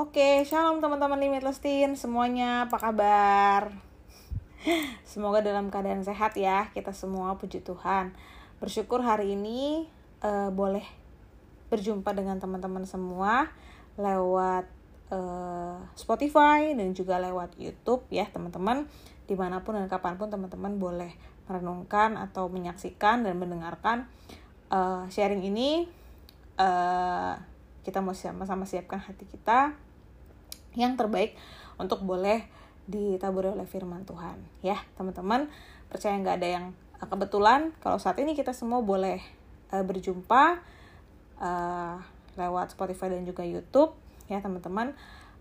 Oke, shalom teman-teman Limitless Teen semuanya, apa kabar? Semoga dalam keadaan sehat ya, kita semua puji Tuhan. Bersyukur hari ini uh, boleh berjumpa dengan teman-teman semua lewat uh, Spotify dan juga lewat YouTube ya teman-teman. Di mana pun dan kapan pun teman-teman boleh merenungkan atau menyaksikan dan mendengarkan uh, sharing ini. Uh, kita mau sama-sama siapkan hati kita yang terbaik untuk boleh ditaburi oleh firman Tuhan ya teman-teman. Percaya nggak ada yang uh, kebetulan kalau saat ini kita semua boleh uh, berjumpa uh, lewat Spotify dan juga YouTube ya teman-teman.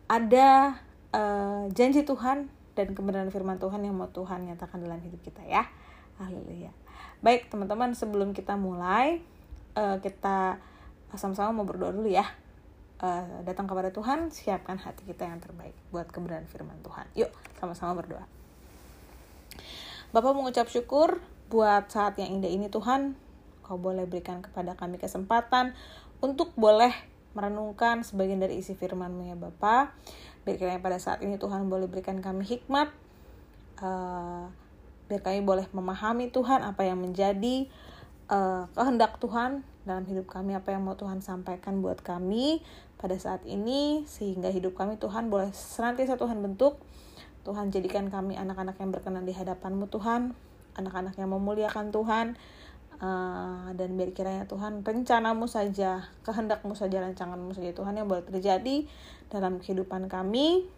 Ada uh, janji Tuhan dan kebenaran firman Tuhan yang mau Tuhan nyatakan dalam hidup kita ya. Haleluya. Baik teman-teman sebelum kita mulai uh, kita sama-sama mau berdoa dulu ya uh, datang kepada Tuhan, siapkan hati kita yang terbaik buat kebenaran firman Tuhan. Yuk, sama-sama berdoa. Bapak mengucap syukur buat saat yang indah ini Tuhan. Kau boleh berikan kepada kami kesempatan untuk boleh merenungkan sebagian dari isi firman-Mu ya Bapak. Biar pada saat ini Tuhan boleh berikan kami hikmat. Uh, biar kami boleh memahami Tuhan apa yang menjadi uh, kehendak Tuhan dalam hidup kami apa yang mau Tuhan sampaikan buat kami pada saat ini sehingga hidup kami Tuhan boleh senantiasa Tuhan bentuk. Tuhan jadikan kami anak-anak yang berkenan di hadapanmu Tuhan. Anak-anak yang memuliakan Tuhan. Uh, dan biar kiranya Tuhan rencanamu saja kehendakmu saja rancanganmu saja Tuhan yang boleh terjadi dalam kehidupan kami.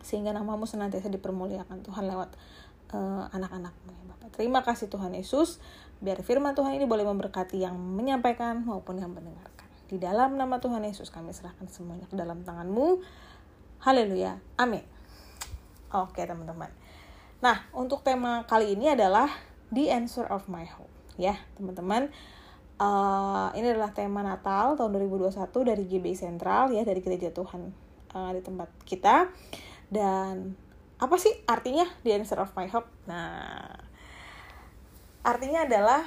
Sehingga namamu senantiasa dipermuliakan Tuhan lewat uh, anak-anakmu ya Bapak terima kasih Tuhan Yesus biar firman Tuhan ini boleh memberkati yang menyampaikan maupun yang mendengar di dalam nama Tuhan Yesus kami serahkan semuanya ke dalam tanganmu. Haleluya. Amin. Oke teman-teman. Nah untuk tema kali ini adalah The Answer of My Hope. Ya teman-teman. Uh, ini adalah tema Natal tahun 2021 dari GB Sentral ya dari Gereja Tuhan uh, di tempat kita. Dan apa sih artinya The Answer of My Hope? Nah artinya adalah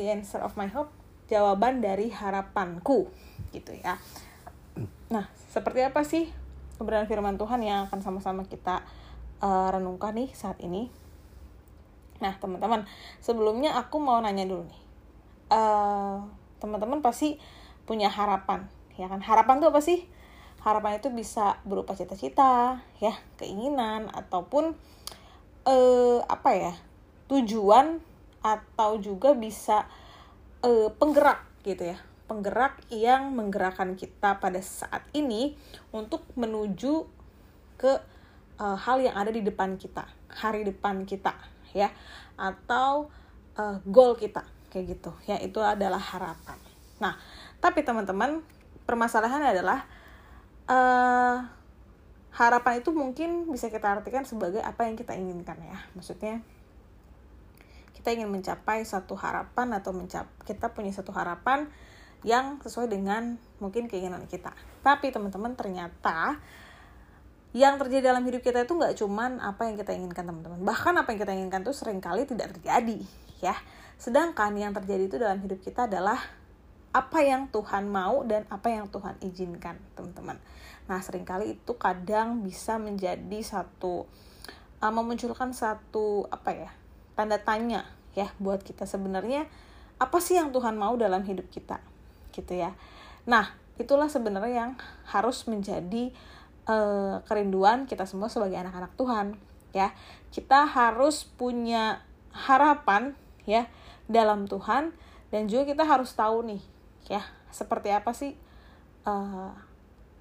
The Answer of My Hope jawaban dari harapanku gitu ya. Nah, seperti apa sih kebenaran firman Tuhan yang akan sama-sama kita uh, renungkan nih saat ini? Nah, teman-teman, sebelumnya aku mau nanya dulu nih. Uh, teman-teman pasti punya harapan, ya kan? Harapan tuh apa sih? Harapan itu bisa berupa cita-cita, ya, keinginan ataupun uh, apa ya? tujuan atau juga bisa uh, penggerak gitu ya penggerak yang menggerakkan kita pada saat ini untuk menuju ke uh, hal yang ada di depan kita hari depan kita ya atau uh, goal kita kayak gitu ya itu adalah harapan nah tapi teman-teman permasalahannya adalah uh, harapan itu mungkin bisa kita artikan sebagai apa yang kita inginkan ya maksudnya kita ingin mencapai satu harapan atau mencap kita punya satu harapan yang sesuai dengan mungkin keinginan kita. Tapi teman-teman ternyata yang terjadi dalam hidup kita itu nggak cuman apa yang kita inginkan teman-teman. Bahkan apa yang kita inginkan itu sering kali tidak terjadi ya. Sedangkan yang terjadi itu dalam hidup kita adalah apa yang Tuhan mau dan apa yang Tuhan izinkan teman-teman. Nah sering kali itu kadang bisa menjadi satu uh, memunculkan satu apa ya tanda tanya ya buat kita sebenarnya apa sih yang Tuhan mau dalam hidup kita gitu ya nah itulah sebenarnya yang harus menjadi uh, kerinduan kita semua sebagai anak-anak Tuhan ya kita harus punya harapan ya dalam Tuhan dan juga kita harus tahu nih ya seperti apa sih uh,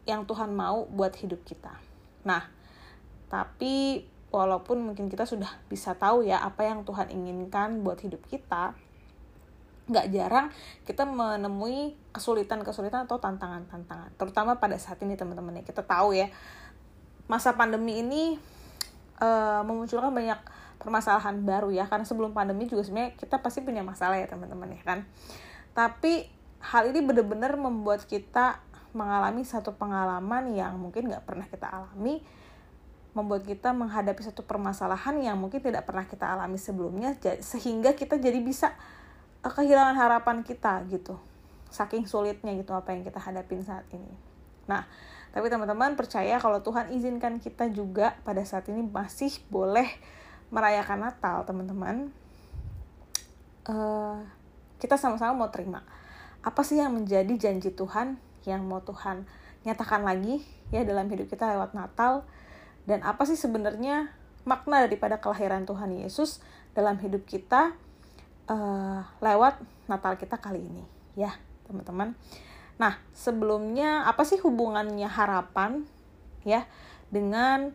yang Tuhan mau buat hidup kita? Nah tapi walaupun mungkin kita sudah bisa tahu ya apa yang Tuhan inginkan buat hidup kita nggak jarang kita menemui kesulitan-kesulitan atau tantangan-tantangan terutama pada saat ini teman-teman. Ya kita tahu ya masa pandemi ini uh, memunculkan banyak permasalahan baru ya karena sebelum pandemi juga sebenarnya kita pasti punya masalah ya teman-teman ya kan? Tapi hal ini benar-benar membuat kita mengalami satu pengalaman yang mungkin nggak pernah kita alami membuat kita menghadapi satu permasalahan yang mungkin tidak pernah kita alami sebelumnya sehingga kita jadi bisa eh, kehilangan harapan kita gitu saking sulitnya gitu apa yang kita hadapin saat ini Nah, tapi teman-teman percaya kalau Tuhan izinkan kita juga pada saat ini masih boleh merayakan Natal, teman-teman. Uh, kita sama-sama mau terima. Apa sih yang menjadi janji Tuhan yang mau Tuhan nyatakan lagi ya dalam hidup kita lewat Natal? Dan apa sih sebenarnya makna daripada kelahiran Tuhan Yesus dalam hidup kita uh, lewat Natal kita kali ini, ya teman-teman. Nah, sebelumnya apa sih hubungannya harapan ya dengan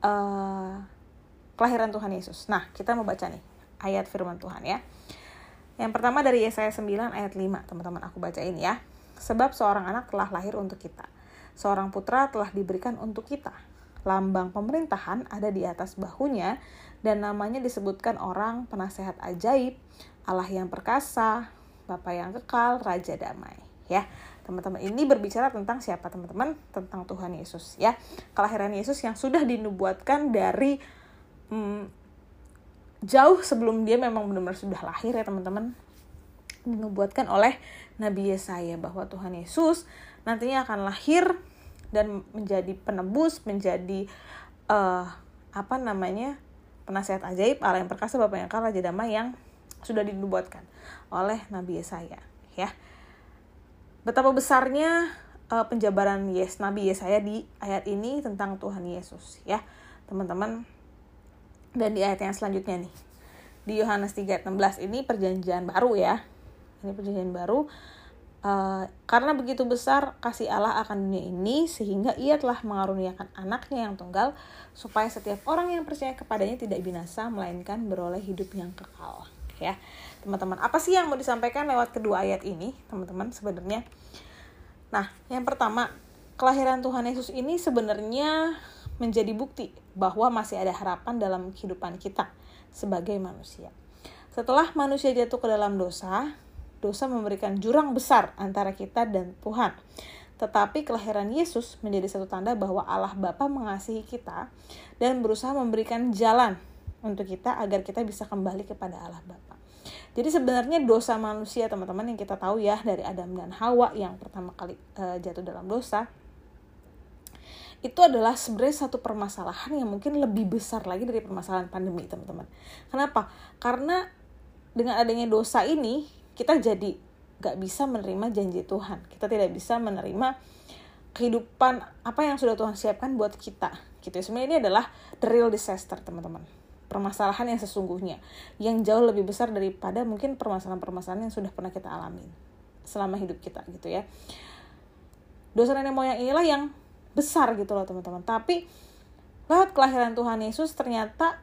uh, kelahiran Tuhan Yesus? Nah, kita mau baca nih ayat firman Tuhan ya. Yang pertama dari Yesaya 9 ayat 5, teman-teman aku bacain ya. Sebab seorang anak telah lahir untuk kita. Seorang putra telah diberikan untuk kita. Lambang pemerintahan ada di atas bahunya dan namanya disebutkan orang penasehat ajaib, Allah yang perkasa, Bapa yang kekal, Raja damai. Ya, teman-teman ini berbicara tentang siapa teman-teman tentang Tuhan Yesus ya kelahiran Yesus yang sudah dinubuatkan dari hmm, jauh sebelum dia memang benar-benar sudah lahir ya teman-teman. Dinubuatkan oleh Nabi Yesaya bahwa Tuhan Yesus nantinya akan lahir dan menjadi penebus menjadi uh, apa namanya penasihat ajaib Allah yang perkasa Bapak yang kekal Raja damai yang sudah dinubuatkan oleh Nabi Yesaya ya. Betapa besarnya uh, penjabaran Yes Nabi Yesaya di ayat ini tentang Tuhan Yesus ya. Teman-teman dan di ayat yang selanjutnya nih. Di Yohanes 3:16 ini perjanjian baru ya. Ini perjanjian baru. Uh, karena begitu besar kasih Allah akan dunia ini sehingga ia telah mengaruniakan anaknya yang tunggal supaya setiap orang yang percaya kepadanya tidak binasa melainkan beroleh hidup yang kekal. Ya teman-teman apa sih yang mau disampaikan lewat kedua ayat ini teman-teman sebenarnya? Nah yang pertama kelahiran Tuhan Yesus ini sebenarnya menjadi bukti bahwa masih ada harapan dalam kehidupan kita sebagai manusia setelah manusia jatuh ke dalam dosa dosa memberikan jurang besar antara kita dan Tuhan tetapi kelahiran Yesus menjadi satu tanda bahwa Allah Bapa mengasihi kita dan berusaha memberikan jalan untuk kita agar kita bisa kembali kepada Allah Bapa. Jadi sebenarnya dosa manusia teman-teman yang kita tahu ya dari Adam dan Hawa yang pertama kali uh, jatuh dalam dosa itu adalah sebenarnya satu permasalahan yang mungkin lebih besar lagi dari permasalahan pandemi teman-teman. Kenapa? Karena dengan adanya dosa ini kita jadi gak bisa menerima janji Tuhan. Kita tidak bisa menerima kehidupan apa yang sudah Tuhan siapkan buat kita. Gitu. Sebenarnya ini adalah the real disaster teman-teman permasalahan yang sesungguhnya yang jauh lebih besar daripada mungkin permasalahan-permasalahan yang sudah pernah kita alami selama hidup kita gitu ya dosa nenek moyang inilah yang besar gitu loh teman-teman. Tapi lewat kelahiran Tuhan Yesus ternyata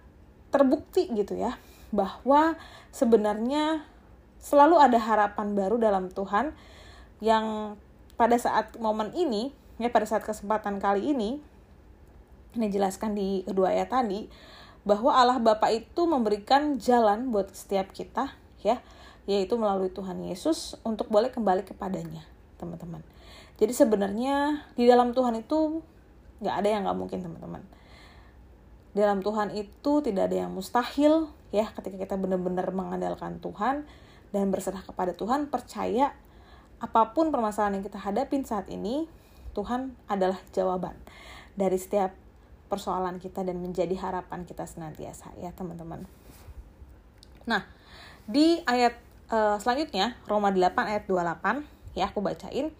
terbukti gitu ya bahwa sebenarnya selalu ada harapan baru dalam Tuhan yang pada saat momen ini ya pada saat kesempatan kali ini ini jelaskan di kedua ayat tadi bahwa Allah Bapa itu memberikan jalan buat setiap kita ya yaitu melalui Tuhan Yesus untuk boleh kembali kepadanya teman-teman jadi sebenarnya di dalam Tuhan itu nggak ada yang nggak mungkin teman-teman dalam Tuhan itu tidak ada yang mustahil ya ketika kita benar-benar mengandalkan Tuhan dan berserah kepada Tuhan percaya apa pun permasalahan yang kita hadapin saat ini Tuhan adalah jawaban dari setiap persoalan kita dan menjadi harapan kita senantiasa ya teman-teman. Nah, di ayat uh, selanjutnya Roma 8 ayat 28 ya aku bacain.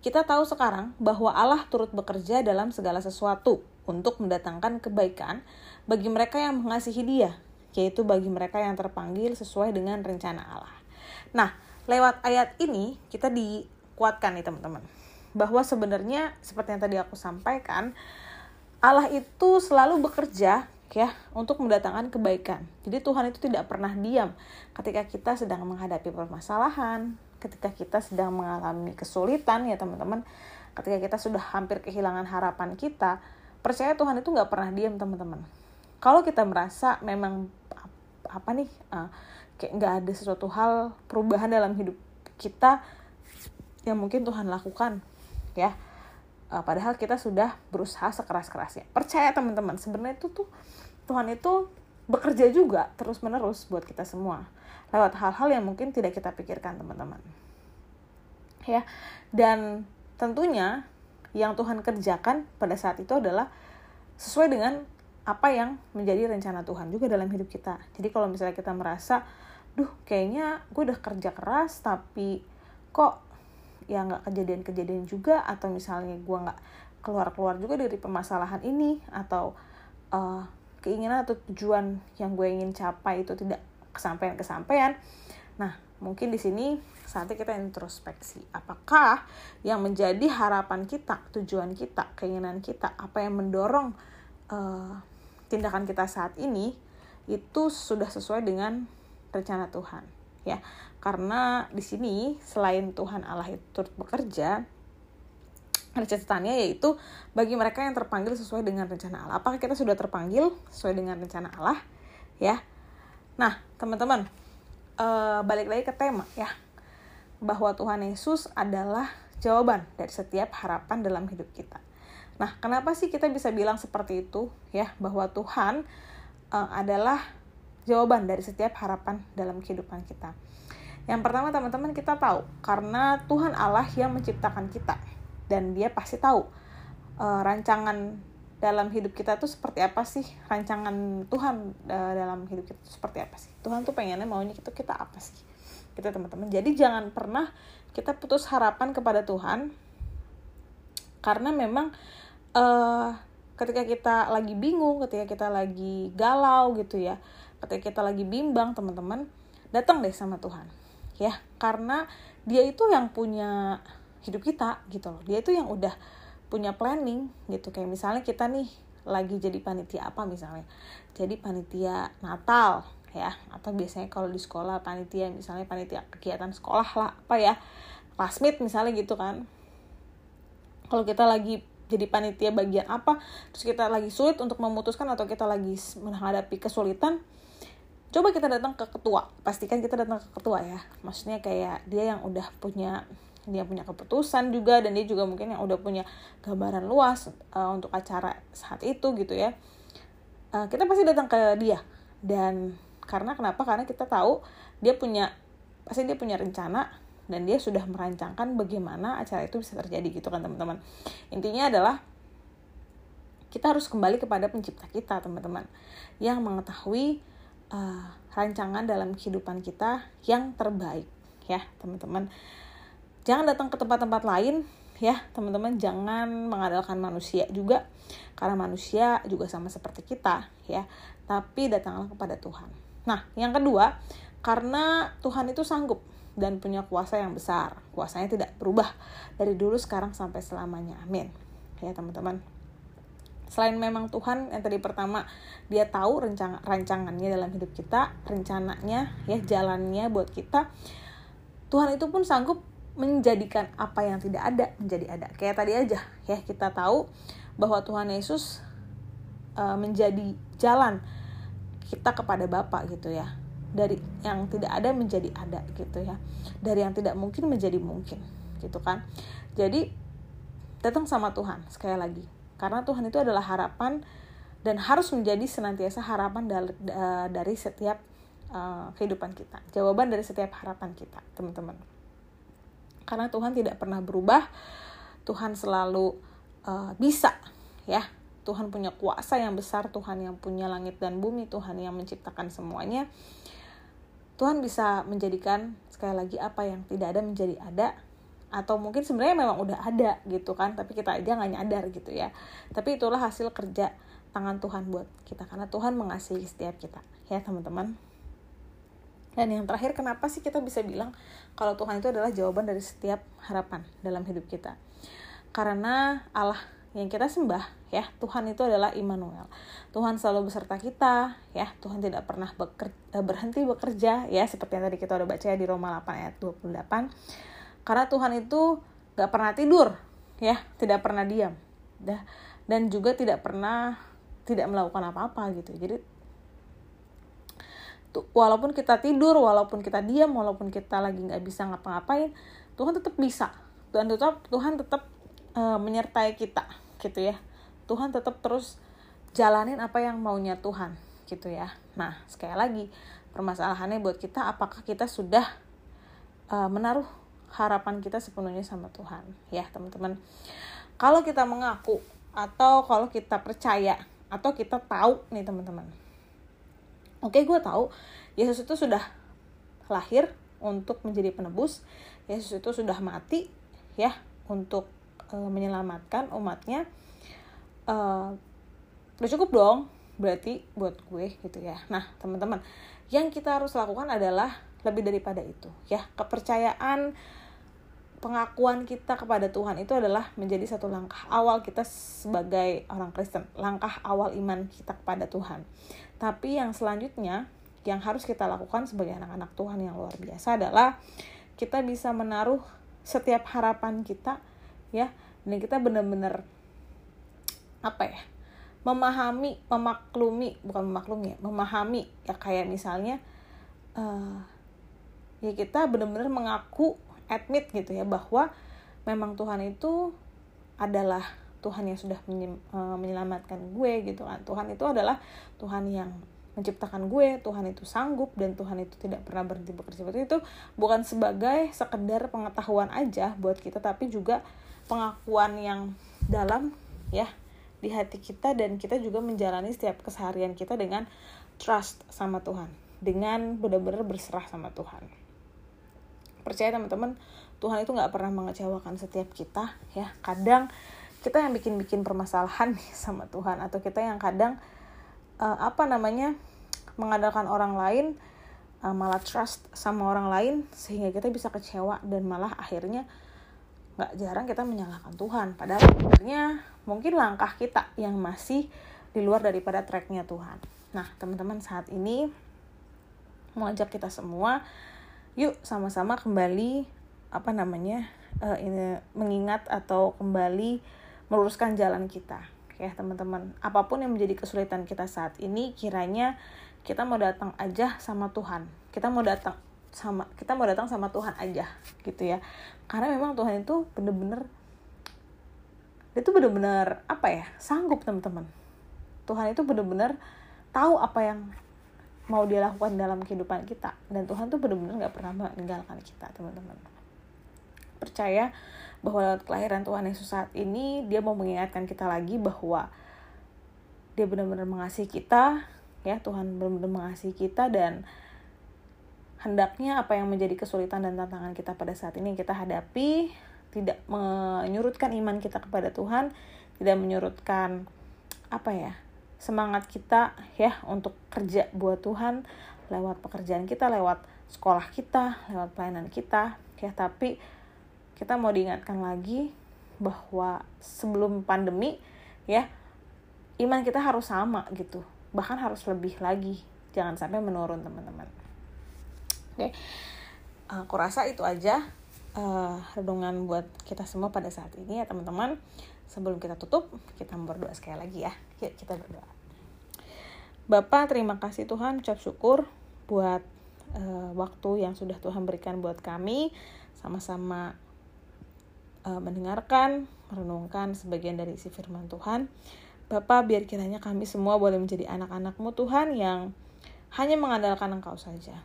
Kita tahu sekarang bahwa Allah turut bekerja dalam segala sesuatu untuk mendatangkan kebaikan bagi mereka yang mengasihi Dia, yaitu bagi mereka yang terpanggil sesuai dengan rencana Allah. Nah, lewat ayat ini kita dikuatkan nih teman-teman bahwa sebenarnya seperti yang tadi aku sampaikan Allah itu selalu bekerja ya untuk mendatangkan kebaikan. Jadi Tuhan itu tidak pernah diam ketika kita sedang menghadapi permasalahan, ketika kita sedang mengalami kesulitan ya teman-teman, ketika kita sudah hampir kehilangan harapan kita, percaya Tuhan itu nggak pernah diam teman-teman. Kalau kita merasa memang apa nih uh, kayak nggak ada sesuatu hal perubahan dalam hidup kita yang mungkin Tuhan lakukan ya uh, padahal kita sudah berusaha sekeras-kerasnya percaya teman-teman sebenarnya itu tuh Tuhan itu bekerja juga terus-menerus buat kita semua lewat hal-hal yang mungkin tidak kita pikirkan teman-teman ya dan tentunya yang Tuhan kerjakan pada saat itu adalah sesuai dengan apa yang menjadi rencana Tuhan juga dalam hidup kita. Jadi kalau misalnya kita merasa, duh kayaknya gue udah kerja keras tapi kok ya nggak kejadian-kejadian juga atau misalnya gue nggak keluar-keluar juga dari permasalahan ini atau uh, keinginan atau tujuan yang gue ingin capai itu tidak kesampaian-kesampaian. Nah, mungkin di sini saatnya kita introspeksi. Apakah yang menjadi harapan kita, tujuan kita, keinginan kita, apa yang mendorong uh, tindakan kita saat ini itu sudah sesuai dengan rencana Tuhan, ya karena di sini selain Tuhan Allah itu turut bekerja ada catatannya yaitu bagi mereka yang terpanggil sesuai dengan rencana Allah. Apakah kita sudah terpanggil sesuai dengan rencana Allah? Ya. Nah, teman-teman, uh, balik lagi ke tema ya. Bahwa Tuhan Yesus adalah jawaban dari setiap harapan dalam hidup kita. Nah, kenapa sih kita bisa bilang seperti itu ya bahwa Tuhan uh, adalah jawaban dari setiap harapan dalam kehidupan kita? Yang pertama teman-teman kita tahu karena Tuhan Allah yang menciptakan kita dan dia pasti tahu uh, rancangan dalam hidup kita tuh seperti apa sih? Rancangan Tuhan uh, dalam hidup kita tuh seperti apa sih? Tuhan tuh pengennya maunya kita kita apa sih? Kita teman-teman. Jadi jangan pernah kita putus harapan kepada Tuhan karena memang uh, ketika kita lagi bingung ketika kita lagi galau gitu ya ketika kita lagi bimbang teman-teman datang deh sama Tuhan ya. Karena dia itu yang punya hidup kita gitu loh. Dia itu yang udah punya planning gitu. Kayak misalnya kita nih lagi jadi panitia apa misalnya? Jadi panitia Natal ya. Atau biasanya kalau di sekolah panitia misalnya panitia kegiatan sekolah lah apa ya? Classmate misalnya gitu kan. Kalau kita lagi jadi panitia bagian apa terus kita lagi sulit untuk memutuskan atau kita lagi menghadapi kesulitan coba kita datang ke ketua. Pastikan kita datang ke ketua ya. Maksudnya kayak dia yang udah punya dia punya keputusan juga dan dia juga mungkin yang udah punya gambaran luas uh, untuk acara saat itu gitu ya. Uh, kita pasti datang ke dia. Dan karena kenapa? Karena kita tahu dia punya pasti dia punya rencana dan dia sudah merancangkan bagaimana acara itu bisa terjadi gitu kan teman-teman. Intinya adalah kita harus kembali kepada pencipta kita teman-teman yang mengetahui uh, rancangan dalam kehidupan kita yang terbaik ya teman-teman jangan datang ke tempat-tempat lain ya. Teman-teman jangan mengandalkan manusia juga karena manusia juga sama seperti kita ya. Tapi datanglah kepada Tuhan. Nah yang kedua karena Tuhan itu sanggup dan punya kuasa yang besar. Kuasanya tidak berubah dari dulu sekarang sampai selamanya. Amin. Ya teman-teman. Selain memang Tuhan yang tadi pertama dia tahu rencang rancangannya dalam hidup kita rencananya ya jalannya buat kita Tuhan itu pun sanggup menjadikan apa yang tidak ada menjadi ada. Kayak tadi aja ya kita tahu bahwa Tuhan Yesus uh, menjadi jalan kita kepada Bapa gitu ya. Dari yang tidak ada menjadi ada gitu ya. Dari yang tidak mungkin menjadi mungkin gitu kan. Jadi datang sama Tuhan sekali lagi. Karena Tuhan itu adalah harapan dan harus menjadi senantiasa harapan dari, dari setiap uh, kehidupan kita. Jawaban dari setiap harapan kita teman-teman karena Tuhan tidak pernah berubah. Tuhan selalu uh, bisa ya. Tuhan punya kuasa yang besar Tuhan yang punya langit dan bumi Tuhan yang menciptakan semuanya. Tuhan bisa menjadikan sekali lagi apa yang tidak ada menjadi ada atau mungkin sebenarnya memang udah ada gitu kan tapi kita aja nggak nyadar gitu ya. Tapi itulah hasil kerja tangan Tuhan buat kita karena Tuhan mengasihi setiap kita. Ya teman-teman dan yang terakhir kenapa sih kita bisa bilang kalau Tuhan itu adalah jawaban dari setiap harapan dalam hidup kita? Karena Allah yang kita sembah ya Tuhan itu adalah Immanuel. Tuhan selalu beserta kita ya Tuhan tidak pernah beker, eh, berhenti bekerja ya seperti yang tadi kita udah baca ya di Roma 8 ayat 28 karena Tuhan itu gak pernah tidur ya tidak pernah diam dan juga tidak pernah tidak melakukan apa-apa gitu. Jadi walaupun kita tidur walaupun kita diam walaupun kita lagi nggak bisa ngapa-ngapain Tuhan tetap bisa. Dan tetap Tuhan tetap uh, menyertai kita gitu ya. Tuhan tetap terus jalanin apa yang maunya Tuhan gitu ya. Nah sekali lagi permasalahannya buat kita apakah kita sudah uh, menaruh harapan kita sepenuhnya sama Tuhan? Ya teman-teman. Kalau kita mengaku atau kalau kita percaya atau kita tahu nih teman-teman oke gue tahu. Yesus itu sudah lahir untuk menjadi penebus. Yesus itu sudah mati ya untuk e, menyelamatkan umatnya. E, udah cukup dong berarti buat gue gitu ya. Nah teman-teman yang kita harus lakukan adalah lebih daripada itu ya. Kepercayaan pengakuan kita kepada Tuhan itu adalah menjadi satu langkah awal kita sebagai orang Kristen. Langkah awal iman kita kepada Tuhan. Tapi yang selanjutnya yang harus kita lakukan sebagai anak-anak Tuhan yang luar biasa adalah kita bisa menaruh setiap harapan kita ya dan kita benar-benar apa ya memahami memaklumi bukan memaklumi ya memahami ya kayak misalnya uh, ya kita benar-benar mengaku admit gitu ya bahwa memang Tuhan itu adalah Tuhan yang sudah eh, menyelamatkan gue gitu kan. Tuhan itu adalah Tuhan yang menciptakan gue Tuhan itu sanggup dan Tuhan itu tidak pernah berhenti bekerja. Seperti itu bukan sebagai sekedar pengetahuan aja buat kita tapi juga pengakuan yang dalam ya di hati kita dan kita juga menjalani setiap keseharian kita dengan trust sama Tuhan. Dengan benar-benar berserah sama Tuhan percaya teman-teman Tuhan itu nggak pernah mengecewakan setiap kita ya. Kadang kita yang bikin-bikin permasalahan nih sama Tuhan atau kita yang kadang uh, apa namanya mengandalkan orang lain uh, malah trust sama orang lain sehingga kita bisa kecewa dan malah akhirnya nggak jarang kita menyalahkan Tuhan. Padahal sebenarnya mungkin langkah kita yang masih di luar daripada tracknya Tuhan. Nah teman-teman saat ini mau ajak kita semua yuk sama-sama kembali apa namanya uh, ini mengingat atau kembali meluruskan jalan kita. Ya teman-teman apa pun yang menjadi kesulitan kita saat ini kiranya kita mau datang aja sama Tuhan. Kita mau datang sama kita mau datang sama Tuhan aja gitu ya. Karena memang Tuhan itu bener-bener itu bener-bener apa ya sanggup teman-teman. Tuhan itu bener-bener tahu apa yang mau dia lakukan dalam kehidupan kita. Dan Tuhan tuh benar-benar nggak pernah meninggalkan kita teman-teman. Percaya bahwa lewat kelahiran Tuhan Yesus saat ini dia mau mengingatkan kita lagi bahwa dia benar-benar mengasihi kita ya. Tuhan benar-benar mengasihi kita dan hendaknya apa yang menjadi kesulitan dan tantangan kita pada saat ini yang kita hadapi tidak menyurutkan iman kita kepada Tuhan tidak menyurutkan apa ya semangat kita ya untuk kerja buat Tuhan lewat pekerjaan kita, lewat sekolah kita, lewat pelayanan kita ya. Tapi kita mau diingatkan lagi bahwa sebelum pandemi ya iman kita harus sama gitu. Bahkan harus lebih lagi. Jangan sampai menurun teman-teman. Oke. Aku rasa itu aja uh, renungan buat kita semua pada saat ini ya teman-teman sebelum kita tutup kita berdoa sekali lagi ya. Yuk kita berdoa. Bapak terima kasih Tuhan ucap syukur buat uh, waktu yang sudah Tuhan berikan buat kami. Sama-sama uh, mendengarkan merenungkan sebagian dari isi firman Tuhan. Bapak biar kiranya kami semua boleh menjadi anak-anakmu Tuhan yang hanya mengandalkan Engkau saja.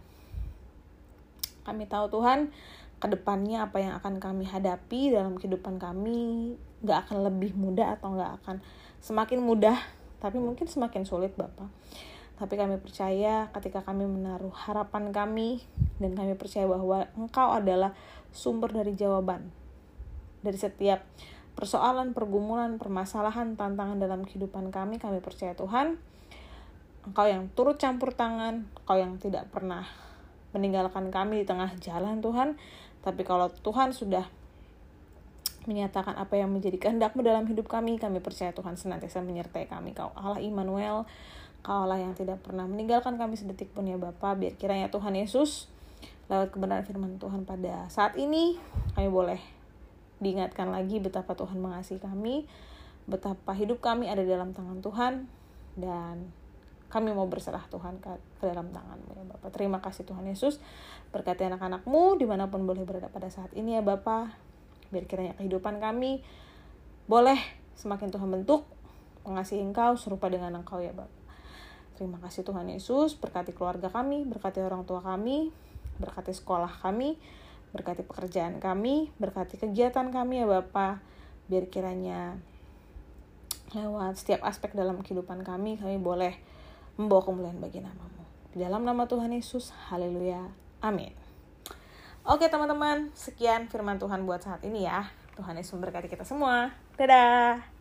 Kami tahu Tuhan, ke depannya apa yang akan kami hadapi dalam kehidupan kami gak akan lebih mudah atau gak akan semakin mudah tapi mungkin semakin sulit Bapak. Tapi kami percaya ketika kami menaruh harapan kami dan kami percaya bahwa Engkau adalah sumber dari jawaban dari setiap persoalan, pergumulan, permasalahan, tantangan dalam kehidupan kami, kami percaya Tuhan, Engkau yang turut campur tangan, Engkau yang tidak pernah meninggalkan kami di tengah jalan Tuhan, tapi kalau Tuhan sudah menyatakan apa yang menjadi kehendakmu dalam hidup kami, kami percaya Tuhan senantiasa menyertai kami. Kau Allah Immanuel, Kau Allah yang tidak pernah meninggalkan kami sedetik pun ya Bapa. Biar kiranya Tuhan Yesus lewat kebenaran firman Tuhan pada saat ini kami boleh diingatkan lagi betapa Tuhan mengasihi kami, betapa hidup kami ada dalam tangan Tuhan dan kami mau berserah Tuhan ke, dalam tanganmu ya Bapak. Terima kasih Tuhan Yesus. Berkati anak-anakmu di mana pun boleh berada pada saat ini ya Bapak. Biar kiranya kehidupan kami boleh semakin Tuhan bentuk mengasihi Engkau serupa dengan Engkau ya Bapak. Terima kasih Tuhan Yesus. Berkati keluarga kami, berkati orang tua kami, berkati sekolah kami, Berkati pekerjaan kami, berkati kegiatan kami ya Bapak. Biar kiranya lewat setiap aspek dalam kehidupan kami, kami boleh membawa kemuliaan bagi namamu. Di dalam nama Tuhan Yesus, haleluya, amin. Oke teman-teman, sekian firman Tuhan buat saat ini ya. Tuhan Yesus memberkati kita semua. Dadah!